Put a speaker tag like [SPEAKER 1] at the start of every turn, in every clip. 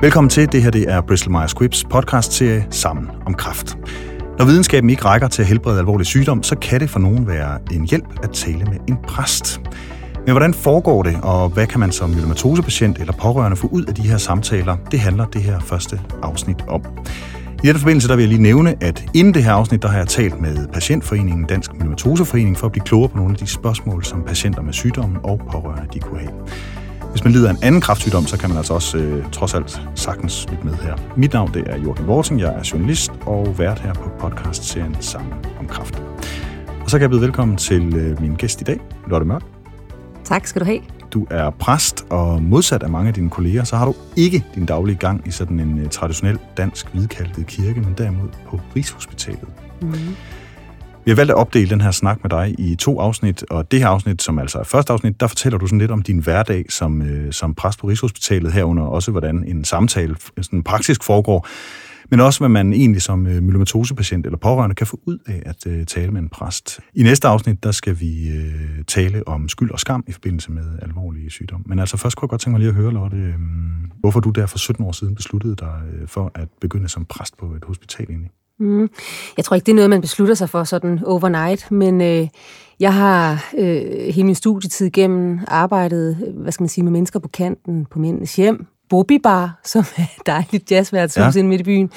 [SPEAKER 1] Velkommen til. Det her det er Bristol Myers Squibbs podcast-serie Sammen om kræft. Når videnskaben ikke rækker til at helbrede alvorlig sygdom, så kan det for nogen være en hjælp at tale med en præst. Men hvordan foregår det, og hvad kan man som myelomatosepatient eller pårørende få ud af de her samtaler? Det handler det her første afsnit om. I den forbindelse der vil jeg lige nævne, at inden det her afsnit, der har jeg talt med Patientforeningen Dansk Myelomatoseforening for at blive klogere på nogle af de spørgsmål, som patienter med sygdommen og pårørende de kunne have. Hvis man lider af en anden kræftsygdom, så kan man altså også øh, trods alt sagtens lytte med her. Mit navn det er Jorgen Vorting, jeg er journalist og vært her på podcast-serien Sammen om kræft. Og så kan jeg byde velkommen til øh, min gæst i dag, Lotte Mørk.
[SPEAKER 2] Tak skal du have.
[SPEAKER 1] Du er præst, og modsat af mange af dine kolleger, så har du ikke din daglige gang i sådan en uh, traditionel dansk hvidkalket kirke, men derimod på Rigshospitalet. Mm. Vi har valgt at opdele den her snak med dig i to afsnit, og det her afsnit, som altså er første afsnit, der fortæller du sådan lidt om din hverdag som, øh, som præst på Rigshospitalet, herunder også hvordan en samtale sådan praktisk foregår, men også hvad man egentlig som øh, myelomatosepatient eller pårørende kan få ud af at øh, tale med en præst. I næste afsnit, der skal vi øh, tale om skyld og skam i forbindelse med alvorlige sygdomme. Men altså først kunne jeg godt tænke mig lige at høre, Lotte, øh, hvorfor du der for 17 år siden besluttede dig øh, for at begynde som præst på et hospital egentlig?
[SPEAKER 2] Mm. Jeg tror ikke, det er noget, man beslutter sig for sådan overnight, men øh, jeg har øh, hele min studietid igennem arbejdet hvad skal man sige, med mennesker på kanten på mændenes hjem, Bobby Bar, som er et dejligt jazzværtshus ja. inde midt i byen,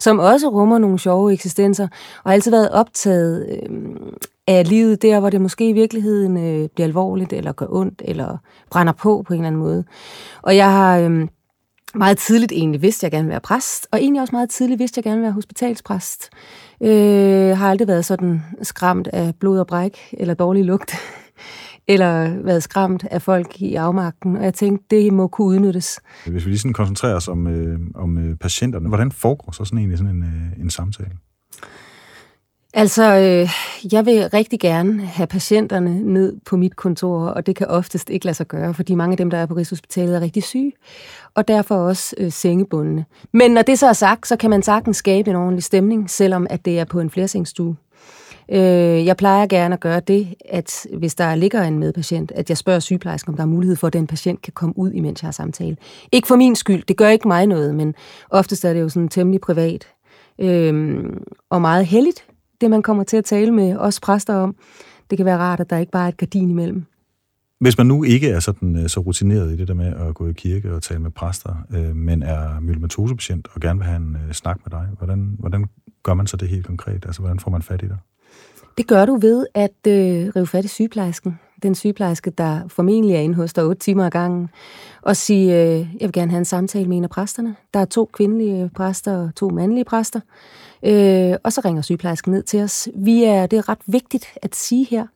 [SPEAKER 2] som også rummer nogle sjove eksistenser, og har altid været optaget øh, af livet der, hvor det måske i virkeligheden øh, bliver alvorligt, eller gør ondt, eller brænder på på en eller anden måde. Og jeg har... Øh, meget tidligt egentlig vidste, at jeg gerne ville være præst, og egentlig også meget tidligt vidste, at jeg gerne ville være hospitalspræst. Øh, har aldrig været sådan skræmt af blod og bræk, eller dårlig lugt, eller været skræmt af folk i afmagten, og jeg tænkte, det må kunne udnyttes.
[SPEAKER 1] Hvis vi lige sådan koncentrerer os om, øh, om øh, patienterne, hvordan foregår så sådan egentlig sådan en, øh, en samtale?
[SPEAKER 2] Altså, øh, jeg vil rigtig gerne have patienterne ned på mit kontor, og det kan oftest ikke lade sig gøre, fordi mange af dem, der er på Rigshospitalet, er rigtig syge, og derfor også øh, sengebundne. Men når det så er sagt, så kan man sagtens skabe en ordentlig stemning, selvom at det er på en flersengsstue. Øh, jeg plejer gerne at gøre det, at hvis der ligger en medpatient, at jeg spørger sygeplejersken, om der er mulighed for, at den patient kan komme ud, imens jeg har samtale. Ikke for min skyld, det gør ikke mig noget, men oftest er det jo sådan temmelig privat. Øh, og meget heldigt, det man kommer til at tale med os præster om. Det kan være rart, at der ikke bare er et gardin imellem.
[SPEAKER 1] Hvis man nu ikke er sådan, øh, så rutineret i det der med at gå i kirke og tale med præster, øh, men er myelomatosepatient og gerne vil have en øh, snak med dig, hvordan, hvordan gør man så det helt konkret? Altså, hvordan får man fat i dig?
[SPEAKER 2] Det gør du ved at øh, rive fat i sygeplejersken. Den sygeplejerske, der formentlig er inde hos dig 8 timer ad gangen, og sige, øh, jeg vil gerne have en samtale med en af præsterne. Der er to kvindelige øh, præster og to mandlige præster. Øh, og så ringer sygeplejersken ned til os. Vi er, det er ret vigtigt at sige her,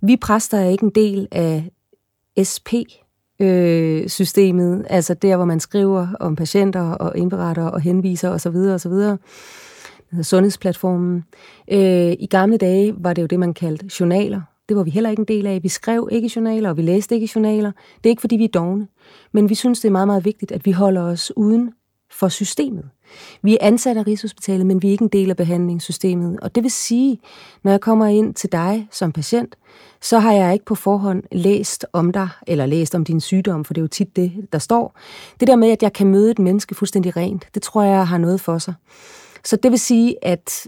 [SPEAKER 2] vi præster er ikke en del af SP, øh, systemet, altså der, hvor man skriver om patienter og indberetter og henviser osv. osv. Sundhedsplatformen. Øh, I gamle dage var det jo det, man kaldte journaler. Det var vi heller ikke en del af. Vi skrev ikke journaler, og vi læste ikke journaler. Det er ikke, fordi vi er dogne. Men vi synes, det er meget, meget vigtigt, at vi holder os uden for systemet. Vi er ansat af Rigshospitalet, men vi er ikke en del af behandlingssystemet. Og det vil sige, når jeg kommer ind til dig som patient, så har jeg ikke på forhånd læst om dig, eller læst om din sygdom, for det er jo tit det, der står. Det der med, at jeg kan møde et menneske fuldstændig rent, det tror jeg har noget for sig. Så det vil sige, at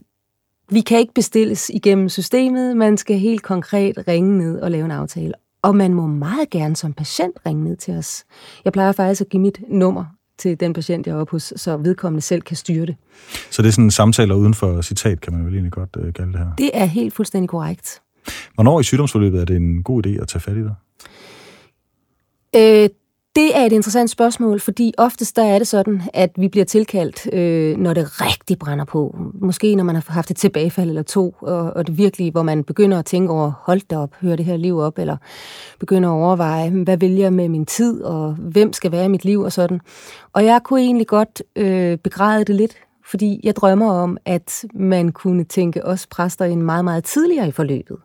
[SPEAKER 2] vi kan ikke bestilles igennem systemet, man skal helt konkret ringe ned og lave en aftale. Og man må meget gerne som patient ringe ned til os. Jeg plejer faktisk at give mit nummer til den patient, jeg er oppe hos, så vedkommende selv kan styre det.
[SPEAKER 1] Så det er sådan samtaler uden for citat, kan man vel egentlig godt uh, kalde det her?
[SPEAKER 2] Det er helt fuldstændig korrekt.
[SPEAKER 1] Hvornår i sygdomsforløbet er det en god idé at tage fat i dig?
[SPEAKER 2] Øh, det er et interessant spørgsmål, fordi oftest der er det sådan, at vi bliver tilkaldt, øh, når det rigtig brænder på. Måske når man har haft et tilbagefald eller to, og, og det virkelig, hvor man begynder at tænke over, hold da op, hør det her liv op, eller begynder at overveje, hvad vil jeg med min tid, og hvem skal være i mit liv, og sådan. Og jeg kunne egentlig godt øh, begræde det lidt, fordi jeg drømmer om, at man kunne tænke os præster en meget, meget tidligere i forløbet.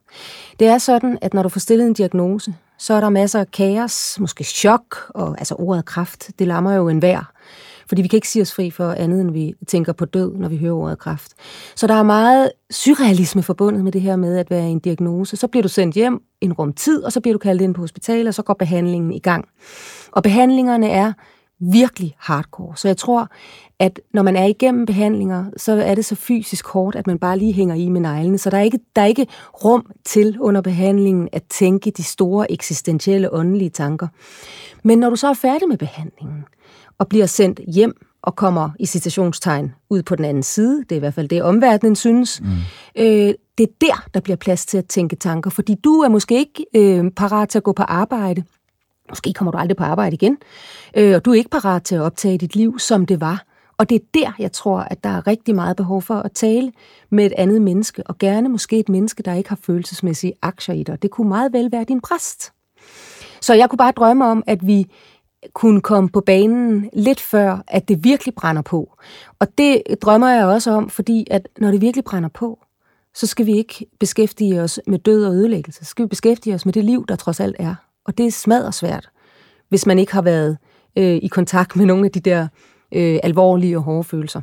[SPEAKER 2] Det er sådan, at når du får stillet en diagnose, så er der masser af kaos, måske chok, og altså ordet kraft, det lammer jo en vær. Fordi vi kan ikke sige os fri for andet, end vi tænker på død, når vi hører ordet kraft. Så der er meget surrealisme forbundet med det her med at være en diagnose. Så bliver du sendt hjem en rum tid, og så bliver du kaldt ind på hospitalet, og så går behandlingen i gang. Og behandlingerne er virkelig hardcore. Så jeg tror, at når man er igennem behandlinger, så er det så fysisk hårdt, at man bare lige hænger i med neglene. Så der er ikke, der er ikke rum til under behandlingen at tænke de store eksistentielle åndelige tanker. Men når du så er færdig med behandlingen, og bliver sendt hjem og kommer i citationstegn ud på den anden side, det er i hvert fald det, omverdenen synes, mm. øh, det er der, der bliver plads til at tænke tanker, fordi du er måske ikke øh, parat til at gå på arbejde, Måske kommer du aldrig på arbejde igen, øh, og du er ikke parat til at optage dit liv, som det var. Og det er der, jeg tror, at der er rigtig meget behov for at tale med et andet menneske, og gerne måske et menneske, der ikke har følelsesmæssige aktier i dig. Det kunne meget vel være din præst. Så jeg kunne bare drømme om, at vi kunne komme på banen lidt før, at det virkelig brænder på. Og det drømmer jeg også om, fordi at når det virkelig brænder på, så skal vi ikke beskæftige os med død og ødelæggelse. Så skal vi beskæftige os med det liv, der trods alt er. Og det er smadret svært, hvis man ikke har været øh, i kontakt med nogle af de der øh, alvorlige og hårde følelser.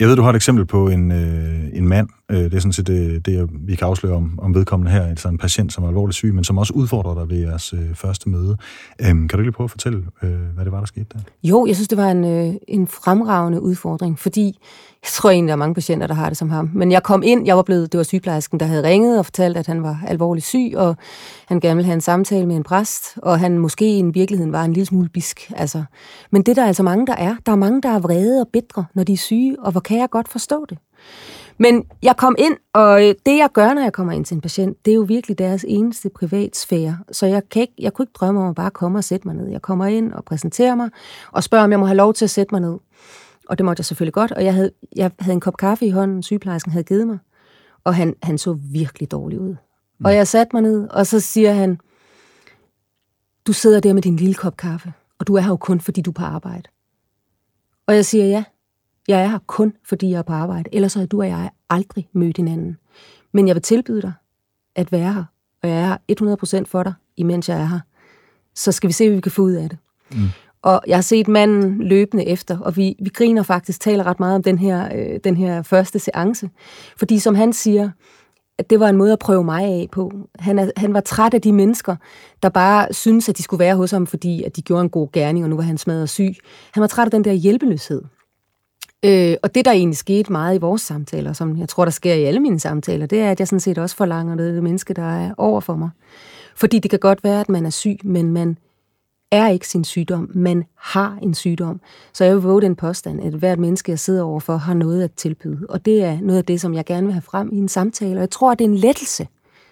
[SPEAKER 1] Jeg ved, du har et eksempel på en, øh, en mand, Øh, det er sådan set det, det, vi kan afsløre om, om vedkommende her, altså en patient, som er alvorligt syg, men som også udfordrer dig ved jeres øh, første møde. Øhm, kan du lige prøve at fortælle, øh, hvad det var, der skete der?
[SPEAKER 2] Jo, jeg synes, det var en, øh, en fremragende udfordring, fordi jeg tror egentlig, der er mange patienter, der har det som ham. Men jeg kom ind, jeg var blevet, det var sygeplejersken, der havde ringet og fortalt, at han var alvorligt syg, og han gerne ville have en samtale med en præst, og han måske i virkeligheden var en lille smule bisk. Altså. Men det der er altså mange, der er. Der er mange, der er vrede og bedre, når de er syge, og hvor kan jeg godt forstå det. Men jeg kom ind, og det jeg gør, når jeg kommer ind til en patient, det er jo virkelig deres eneste privatsfære. Så jeg, kan ikke, jeg kunne ikke drømme om at bare komme og sætte mig ned. Jeg kommer ind og præsenterer mig, og spørger, om jeg må have lov til at sætte mig ned. Og det måtte jeg selvfølgelig godt, og jeg havde, jeg havde en kop kaffe i hånden, sygeplejersken havde givet mig, og han, han så virkelig dårlig ud. Mm. Og jeg satte mig ned, og så siger han, du sidder der med din lille kop kaffe, og du er her jo kun, fordi du er på arbejde. Og jeg siger, ja, jeg er her kun, fordi jeg er på arbejde, ellers har du og jeg aldrig mødt hinanden. Men jeg vil tilbyde dig at være her, og jeg er her 100% for dig, imens jeg er her. Så skal vi se, hvad vi kan få ud af det. Mm. Og jeg har set manden løbende efter, og vi, vi griner faktisk, taler ret meget om den her, øh, den her første seance. Fordi som han siger, at det var en måde at prøve mig af på. Han, er, han var træt af de mennesker, der bare synes at de skulle være hos ham, fordi at de gjorde en god gerning, og nu var han smadret syg. Han var træt af den der hjælpeløshed. Øh, og det, der egentlig skete meget i vores samtaler, som jeg tror, der sker i alle mine samtaler, det er, at jeg sådan set også forlanger det, det menneske, der er over for mig. Fordi det kan godt være, at man er syg, men man er ikke sin sygdom, man har en sygdom. Så jeg vil våge den påstand, at hvert menneske, jeg sidder overfor, har noget at tilbyde. Og det er noget af det, som jeg gerne vil have frem i en samtale. Og jeg tror, at det er en lettelse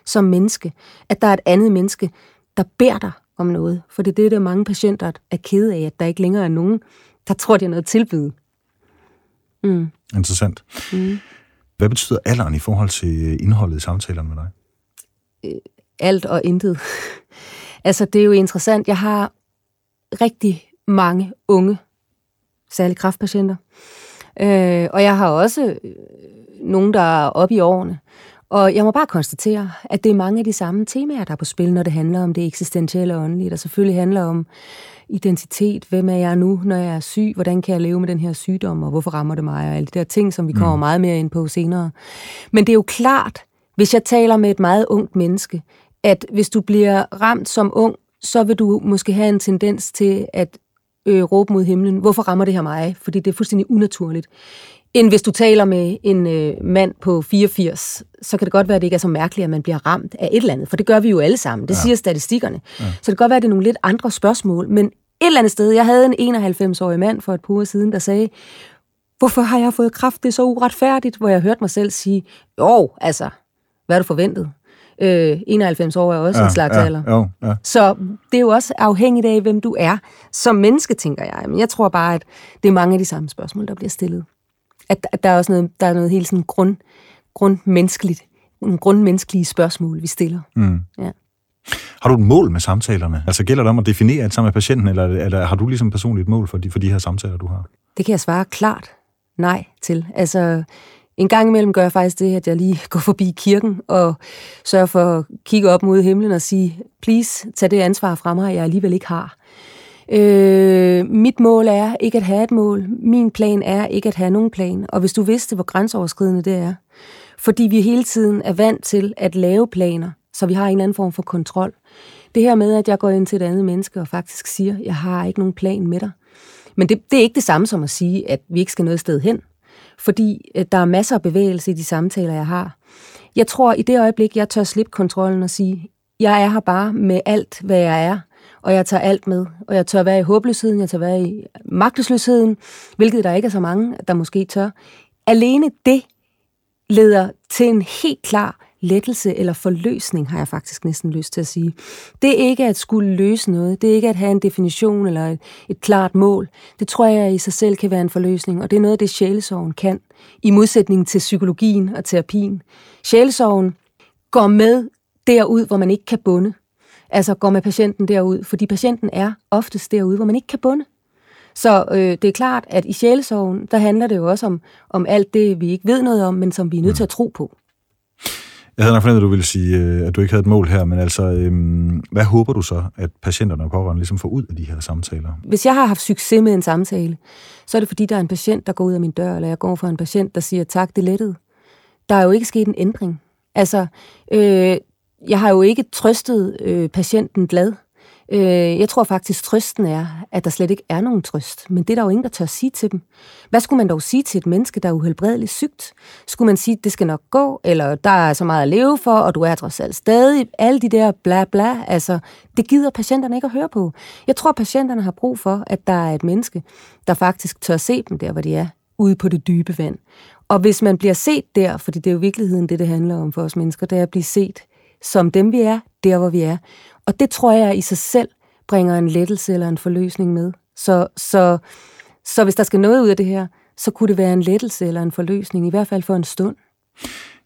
[SPEAKER 2] som menneske, at der er et andet menneske, der beder dig om noget. For det er det, der mange patienter er kede af, at der ikke længere er nogen, der tror, de har noget at tilbyde.
[SPEAKER 1] Mm. Interessant. Mm. Hvad betyder alderen i forhold til indholdet i samtalerne med dig?
[SPEAKER 2] Øh, alt og intet. altså, det er jo interessant. Jeg har rigtig mange unge, særligt kraftpatienter. Øh, og jeg har også øh, nogen, der er oppe i årene. Og jeg må bare konstatere, at det er mange af de samme temaer, der er på spil, når det handler om det eksistentielle og åndelige, der selvfølgelig handler om identitet, hvem er jeg nu, når jeg er syg, hvordan kan jeg leve med den her sygdom, og hvorfor rammer det mig, og alle de der ting, som vi kommer mm. meget mere ind på senere. Men det er jo klart, hvis jeg taler med et meget ungt menneske, at hvis du bliver ramt som ung, så vil du måske have en tendens til at øh, råbe mod himlen, hvorfor rammer det her mig? Fordi det er fuldstændig unaturligt. End hvis du taler med en øh, mand på 84, så kan det godt være, at det ikke er så mærkeligt, at man bliver ramt af et eller andet, for det gør vi jo alle sammen. Det ja. siger statistikkerne. Ja. Så det kan godt være, at det er nogle lidt andre spørgsmål, men et eller andet sted, jeg havde en 91-årig mand for et par uger siden, der sagde, hvorfor har jeg fået kraft, det er så uretfærdigt, hvor jeg hørte mig selv sige, jo, altså, hvad er du forventet? Øh, 91 år er også ja, en slags ja, alder. Jo, ja. Så det er jo også afhængigt af, hvem du er som menneske, tænker jeg. Men jeg tror bare, at det er mange af de samme spørgsmål, der bliver stillet. At, at der er også noget, der er noget helt sådan grund, grundmenneskeligt, nogle grundmenneskelige spørgsmål, vi stiller. Mm. Ja.
[SPEAKER 1] Har du et mål med samtalerne? Altså gælder det om at definere det sammen med patienten, eller, eller har du ligesom personligt et mål for de, for de her samtaler, du har?
[SPEAKER 2] Det kan jeg svare klart nej til. Altså, en gang imellem gør jeg faktisk det, at jeg lige går forbi kirken og sørger for at kigge op mod himlen og sige, please, tag det ansvar fra mig, jeg alligevel ikke har. Øh, mit mål er ikke at have et mål. Min plan er ikke at have nogen plan. Og hvis du vidste, hvor grænseoverskridende det er, fordi vi hele tiden er vant til at lave planer, så vi har en eller anden form for kontrol. Det her med, at jeg går ind til et andet menneske og faktisk siger, jeg har ikke nogen plan med dig. Men det, det er ikke det samme som at sige, at vi ikke skal noget sted hen. Fordi øh, der er masser af bevægelse i de samtaler, jeg har. Jeg tror, i det øjeblik, jeg tør slippe kontrollen og sige, jeg er her bare med alt, hvad jeg er, og jeg tager alt med. Og jeg tør være i håbløsheden, jeg tør være i magtesløsheden, hvilket der ikke er så mange, der måske tør. Alene det leder til en helt klar lettelse eller forløsning, har jeg faktisk næsten lyst til at sige. Det er ikke at skulle løse noget. Det er ikke at have en definition eller et, et klart mål. Det tror jeg i sig selv kan være en forløsning, og det er noget af det, sjælesorgen kan, i modsætning til psykologien og terapien. Sjælesorgen går med derud, hvor man ikke kan bunde. Altså går med patienten derud, fordi patienten er oftest derude, hvor man ikke kan bunde. Så øh, det er klart, at i sjælesorgen, der handler det jo også om, om alt det, vi ikke ved noget om, men som vi er nødt til at tro på.
[SPEAKER 1] Jeg havde nok fornemmet, at du ville sige, øh, at du ikke havde et mål her, men altså, øhm, hvad håber du så, at patienterne og pårørende ligesom får ud af de her samtaler?
[SPEAKER 2] Hvis jeg har haft succes med en samtale, så er det fordi, der er en patient, der går ud af min dør, eller jeg går for en patient, der siger, tak, det lettede. Der er jo ikke sket en ændring. Altså, øh, jeg har jo ikke trøstet øh, patienten glad. Øh, jeg tror faktisk, trøsten er, at der slet ikke er nogen trøst. Men det er der jo ingen, der tør sige til dem. Hvad skulle man dog sige til et menneske, der er uhelbredeligt sygt? Skulle man sige, det skal nok gå, eller der er så meget at leve for, og du er trods alt stadig. Alle de der bla bla, altså, det gider patienterne ikke at høre på. Jeg tror, patienterne har brug for, at der er et menneske, der faktisk tør se dem der, hvor de er, ude på det dybe vand. Og hvis man bliver set der, fordi det er jo virkeligheden det, det handler om for os mennesker, det er at blive set som dem vi er, der hvor vi er. Og det tror jeg i sig selv bringer en lettelse eller en forløsning med. Så, så, så hvis der skal noget ud af det her, så kunne det være en lettelse eller en forløsning, i hvert fald for en stund.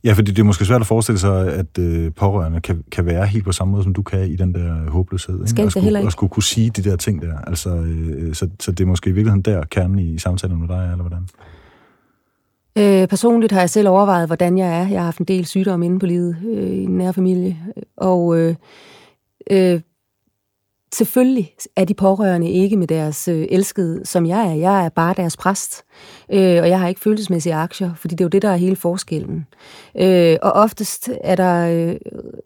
[SPEAKER 1] Ja, fordi det er måske svært at forestille sig, at øh, pårørende kan, kan være helt på samme måde, som du kan i den der håbløshed. Ikke?
[SPEAKER 2] Skal
[SPEAKER 1] og, skulle,
[SPEAKER 2] ikke.
[SPEAKER 1] og skulle kunne sige de der ting der. Altså, øh, så, så det er måske i virkeligheden der kernen i, i samtalen med dig, eller hvordan?
[SPEAKER 2] Øh, personligt har jeg selv overvejet, hvordan jeg er. Jeg har haft en del sygdom inde på livet øh, i en nær familie. Og øh, øh, selvfølgelig er de pårørende ikke med deres øh, elskede, som jeg er. Jeg er bare deres præst. Øh, og jeg har ikke følelsesmæssige aktier, fordi det er jo det, der er hele forskellen. Øh, og oftest er der øh,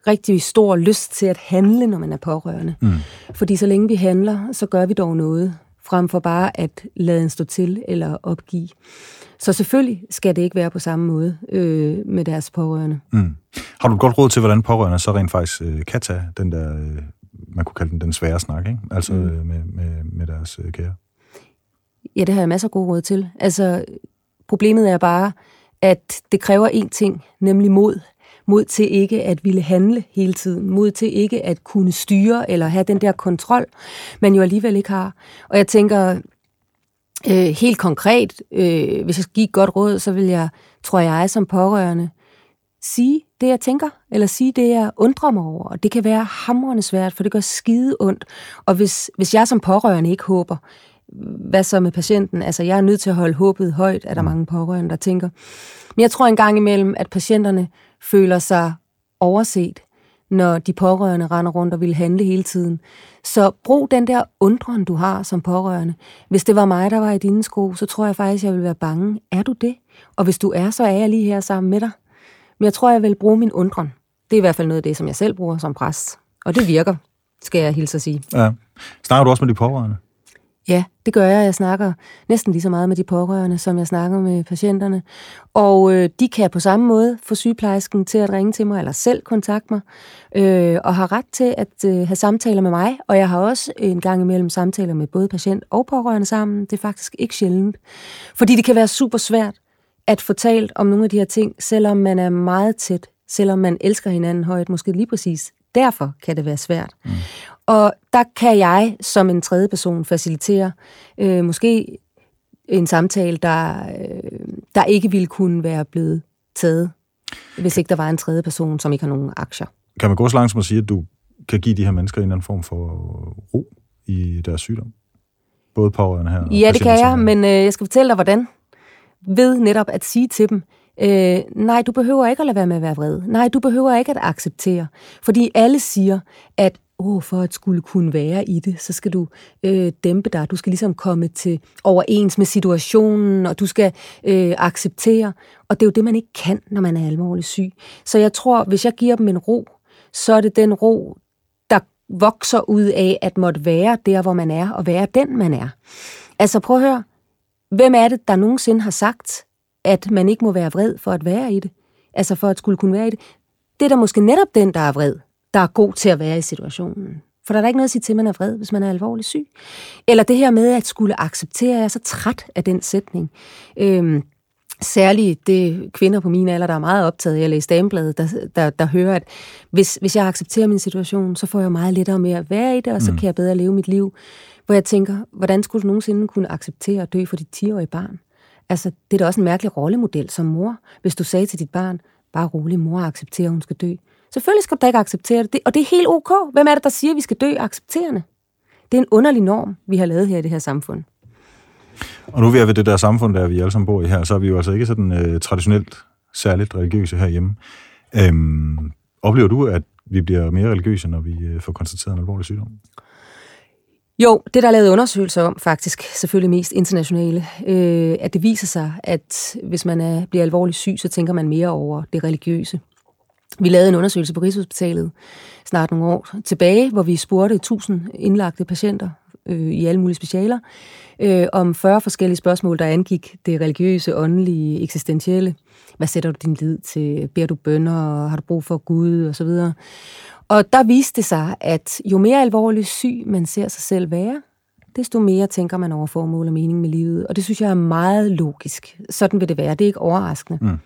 [SPEAKER 2] rigtig stor lyst til at handle, når man er pårørende. Mm. Fordi så længe vi handler, så gør vi dog noget, frem for bare at lade en stå til eller opgive. Så selvfølgelig skal det ikke være på samme måde øh, med deres pårørende. Mm.
[SPEAKER 1] Har du et godt råd til, hvordan pårørende så rent faktisk øh, kan tage den der, øh, man kunne kalde den den svære snak, ikke? altså mm. øh, med, med, med deres øh, kære?
[SPEAKER 2] Ja, det har jeg masser af gode råd til. Altså, problemet er bare, at det kræver én ting, nemlig mod. Mod til ikke at ville handle hele tiden. Mod til ikke at kunne styre eller have den der kontrol, man jo alligevel ikke har. Og jeg tænker, Øh, helt konkret, øh, hvis jeg skal give et godt råd, så vil jeg, tror jeg, som pårørende, sige det, jeg tænker, eller sige det, jeg undrer mig over. Og det kan være hamrende svært, for det gør skide ondt. Og hvis, hvis jeg som pårørende ikke håber, hvad så med patienten? Altså, jeg er nødt til at holde håbet højt, er der mange pårørende, der tænker. Men jeg tror en gang imellem, at patienterne føler sig overset når de pårørende render rundt og vil handle hele tiden. Så brug den der undren, du har som pårørende. Hvis det var mig, der var i dine sko, så tror jeg faktisk, jeg ville være bange. Er du det? Og hvis du er, så er jeg lige her sammen med dig. Men jeg tror, jeg vil bruge min undren. Det er i hvert fald noget af det, som jeg selv bruger som præst. Og det virker, skal jeg hilse at sige.
[SPEAKER 1] Ja. Snakker du også med de pårørende?
[SPEAKER 2] Ja, det gør jeg. Jeg snakker næsten lige så meget med de pårørende, som jeg snakker med patienterne. Og øh, de kan på samme måde få sygeplejersken til at ringe til mig, eller selv kontakte mig, øh, og har ret til at øh, have samtaler med mig. Og jeg har også en gang imellem samtaler med både patient og pårørende sammen. Det er faktisk ikke sjældent. Fordi det kan være super svært at få talt om nogle af de her ting, selvom man er meget tæt, selvom man elsker hinanden højt, måske lige præcis derfor kan det være svært. Mm. Og der kan jeg som en tredje person facilitere øh, måske en samtale, der, øh, der ikke ville kunne være blevet taget, hvis ikke der var en tredje person, som ikke har nogen aktier.
[SPEAKER 1] Kan man gå så langt som at sige, at du kan give de her mennesker en eller anden form for ro i deres sygdom? Både pårørende her og
[SPEAKER 2] Ja, det kan jeg, men øh, jeg skal fortælle dig, hvordan. Ved netop at sige til dem, Øh, nej, du behøver ikke at lade være med at være vred. Nej, du behøver ikke at acceptere. Fordi alle siger, at oh, for at skulle kunne være i det, så skal du øh, dæmpe dig. Du skal ligesom komme til overens med situationen, og du skal øh, acceptere. Og det er jo det, man ikke kan, når man er alvorligt syg. Så jeg tror, hvis jeg giver dem en ro, så er det den ro, der vokser ud af at måtte være der, hvor man er, og være den, man er. Altså prøv at høre, hvem er det, der nogensinde har sagt, at man ikke må være vred for at være i det? Altså for at skulle kunne være i det. Det er da måske netop den, der er vred, der er god til at være i situationen. For der er der ikke noget at sige til, at man er vred, hvis man er alvorligt syg. Eller det her med at skulle acceptere, jeg er så træt af den sætning. Øhm, særligt det kvinder på min alder, der er meget optaget af at læse damebladet, der, der, der hører, at hvis, hvis jeg accepterer min situation, så får jeg meget lettere med at være i det, og så mm. kan jeg bedre leve mit liv. Hvor jeg tænker, hvordan skulle du nogensinde kunne acceptere at dø for dit 10-årige barn? Altså, det er da også en mærkelig rollemodel som mor, hvis du sagde til dit barn, bare rolig, mor accepterer, at hun skal dø. Selvfølgelig skal du da ikke acceptere det, og det er helt ok. Hvem er det, der siger, at vi skal dø accepterende? Det er en underlig norm, vi har lavet her i det her samfund.
[SPEAKER 1] Og nu er vi ved det der samfund, der vi alle sammen bor i her, så er vi jo altså ikke sådan uh, traditionelt særligt religiøse herhjemme. Øhm, oplever du, at vi bliver mere religiøse, når vi uh, får konstateret en alvorlig sygdom?
[SPEAKER 2] Jo, det der er lavet undersøgelser om, faktisk selvfølgelig mest internationale, øh, at det viser sig, at hvis man er, bliver alvorligt syg, så tænker man mere over det religiøse. Vi lavede en undersøgelse på Rigshospitalet snart nogle år tilbage, hvor vi spurgte 1000 indlagte patienter øh, i alle mulige specialer øh, om 40 forskellige spørgsmål, der angik det religiøse, åndelige, eksistentielle. Hvad sætter du din lid til? Beder du bønder? Har du brug for Gud? Og så videre. Og der viste det sig, at jo mere alvorlig syg man ser sig selv være, desto mere tænker man over formål og mening med livet. Og det synes jeg er meget logisk. Sådan vil det være. Det er ikke overraskende. Mm.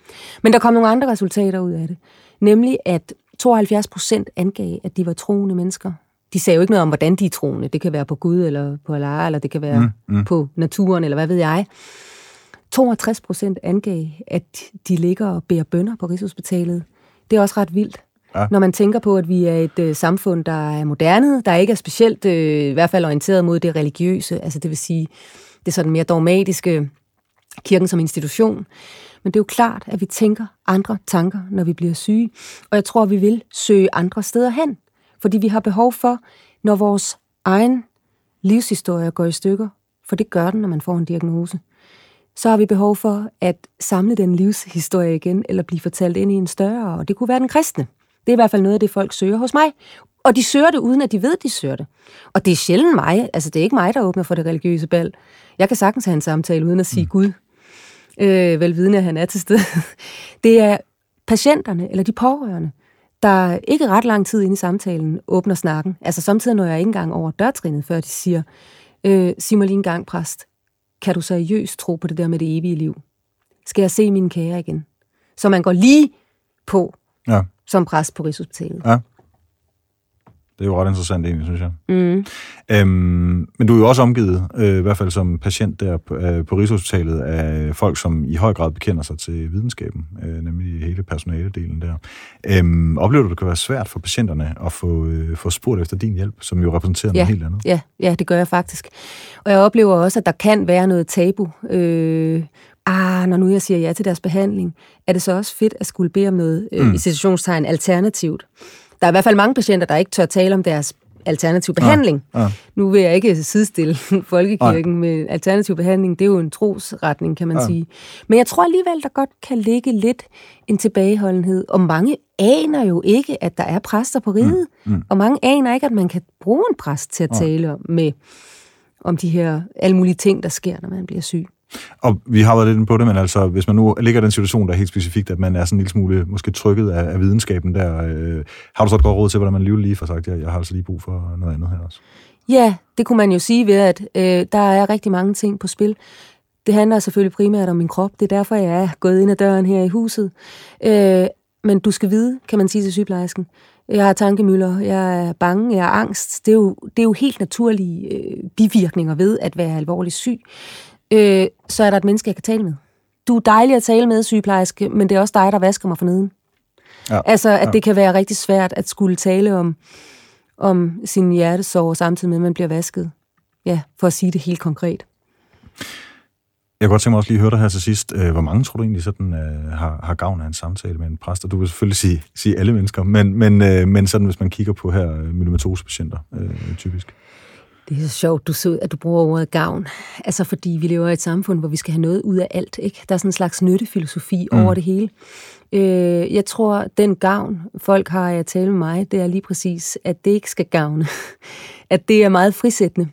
[SPEAKER 2] Men der kom nogle andre resultater ud af det. Nemlig at 72 procent angav, at de var troende mennesker. De sagde jo ikke noget om, hvordan de er troende. Det kan være på Gud, eller på Allah, eller det kan være mm, mm. på naturen, eller hvad ved jeg. 62 procent angav, at de ligger og beder bønder på Rigshospitalet. Det er også ret vildt. Ja. Når man tænker på, at vi er et øh, samfund, der er moderne, der ikke er specielt, øh, i hvert fald orienteret mod det religiøse, altså det vil sige, det sådan mere dogmatiske, kirken som institution. Men det er jo klart, at vi tænker andre tanker, når vi bliver syge. Og jeg tror, vi vil søge andre steder hen. Fordi vi har behov for, når vores egen livshistorie går i stykker, for det gør den, når man får en diagnose, så har vi behov for at samle den livshistorie igen, eller blive fortalt ind i en større, og det kunne være den kristne. Det er i hvert fald noget af det, folk søger hos mig. Og de søger det, uden at de ved, at de søger det. Og det er sjældent mig. Altså, det er ikke mig, der åbner for det religiøse bal. Jeg kan sagtens have en samtale, uden at sige mm. Gud. Øh, velvidende, at han er til stede. Det er patienterne, eller de pårørende, der ikke ret lang tid ind i samtalen åbner snakken. Altså, samtidig når jeg ikke engang over dørtrinet, før de siger, øh, sig mig lige en gang, præst, kan du seriøst tro på det der med det evige liv? Skal jeg se mine kære igen? Så man går lige på. Ja som præst på Rigshospitalet. Ja.
[SPEAKER 1] Det er jo ret interessant egentlig, synes jeg. Mm. Øhm, men du er jo også omgivet, øh, i hvert fald som patient der på, øh, på Rigshospitalet, af folk, som i høj grad bekender sig til videnskaben, øh, nemlig hele personaledelen der. Øhm, oplever du, det kan være svært for patienterne at få, øh, få spurgt efter din hjælp, som jo repræsenterer
[SPEAKER 2] ja,
[SPEAKER 1] noget helt andet?
[SPEAKER 2] Ja, ja, det gør jeg faktisk. Og jeg oplever også, at der kan være noget tabu øh, ah, når nu jeg siger ja til deres behandling, er det så også fedt at skulle bede om noget, øh, mm. i situationstegn, alternativt. Der er i hvert fald mange patienter, der ikke tør tale om deres alternativ behandling. Ja, ja. Nu vil jeg ikke sidestille folkekirken ja. med alternativ behandling. Det er jo en trosretning, kan man ja. sige. Men jeg tror alligevel, der godt kan ligge lidt en tilbageholdenhed. Og mange aner jo ikke, at der er præster på riget. Mm. Mm. Og mange aner ikke, at man kan bruge en præst til at tale ja. med om de her alle mulige ting, der sker, når man bliver syg.
[SPEAKER 1] Og vi har været lidt på det, men altså, hvis man nu ligger i den situation, der er helt specifikt, at man er sådan en lille smule måske trykket af, af videnskaben der, øh, har du så et godt råd til, hvordan man lige lige for sagt, jeg, jeg har altså lige brug for noget andet her også?
[SPEAKER 2] Ja, det kunne man jo sige ved, at øh, der er rigtig mange ting på spil. Det handler selvfølgelig primært om min krop. Det er derfor, jeg er gået ind ad døren her i huset. Øh, men du skal vide, kan man sige til sygeplejersken, jeg har tankemøller, jeg er bange, jeg er angst. Det er jo, det er jo helt naturlige øh, bivirkninger ved at være alvorligt syg øh, så er der et menneske, jeg kan tale med. Du er dejlig at tale med, sygeplejerske, men det er også dig, der vasker mig for neden. Ja, altså, at ja. det kan være rigtig svært at skulle tale om, om sin hjertesorg, samtidig med, at man bliver vasket. Ja, for at sige det helt konkret.
[SPEAKER 1] Jeg kan godt tænke mig også lige at høre dig her til sidst. Øh, hvor mange tror du egentlig sådan, uh, har, har gavn af en samtale med en præst? Og du vil selvfølgelig sige, sige alle mennesker, men, men, uh, men sådan, hvis man kigger på her uh, myelomatosepatienter uh, typisk.
[SPEAKER 2] Det er så sjovt, du så, at du bruger ordet gavn. Altså fordi vi lever i et samfund, hvor vi skal have noget ud af alt. Ikke? Der er sådan en slags nyttefilosofi mm. over det hele. Øh, jeg tror, den gavn, folk har at tale med mig, det er lige præcis, at det ikke skal gavne. At det er meget frisættende.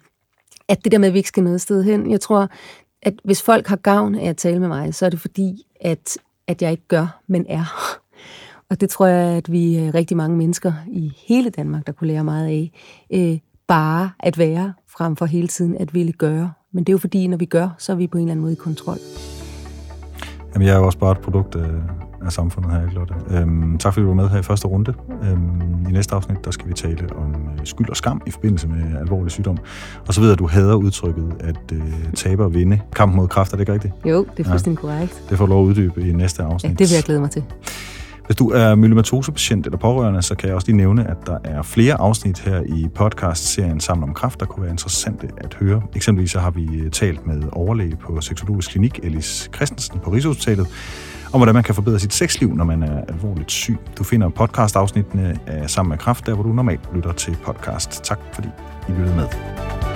[SPEAKER 2] At det der med, at vi ikke skal noget sted hen. Jeg tror, at hvis folk har gavn af at tale med mig, så er det fordi, at, at jeg ikke gør, men er. Og det tror jeg, at vi er rigtig mange mennesker i hele Danmark, der kunne lære meget af. Øh, bare at være, frem for hele tiden at ville gøre. Men det er jo fordi, når vi gør, så er vi på en eller anden måde i kontrol.
[SPEAKER 1] Jamen, jeg er jo også bare et produkt af, af samfundet her, Lotte. Øhm, tak fordi du var med her i første runde. Øhm, I næste afsnit, der skal vi tale om øh, skyld og skam i forbindelse med alvorlig sygdom. Og så ved jeg, at du hader udtrykket, at øh, taber og vinde kampen mod kræft. Er det ikke rigtigt?
[SPEAKER 2] Jo, det er fuldstændig ja. korrekt.
[SPEAKER 1] Det får du lov at uddybe i næste afsnit.
[SPEAKER 2] Ja, det vil jeg glæde mig til.
[SPEAKER 1] Hvis du er myelomatosepatient eller pårørende, så kan jeg også lige nævne, at der er flere afsnit her i podcast-serien Sammen om Kræft, der kunne være interessante at høre. Eksempelvis så har vi øh, talt med overlæge på Seksologisk Klinik, Elis Christensen på Rigshospitalet, om hvordan man kan forbedre sit sexliv, når man er alvorligt syg. Du finder podcast-afsnittene af øh, Sammen med Kræft, der hvor du normalt lytter til podcast. Tak fordi I lyttede med.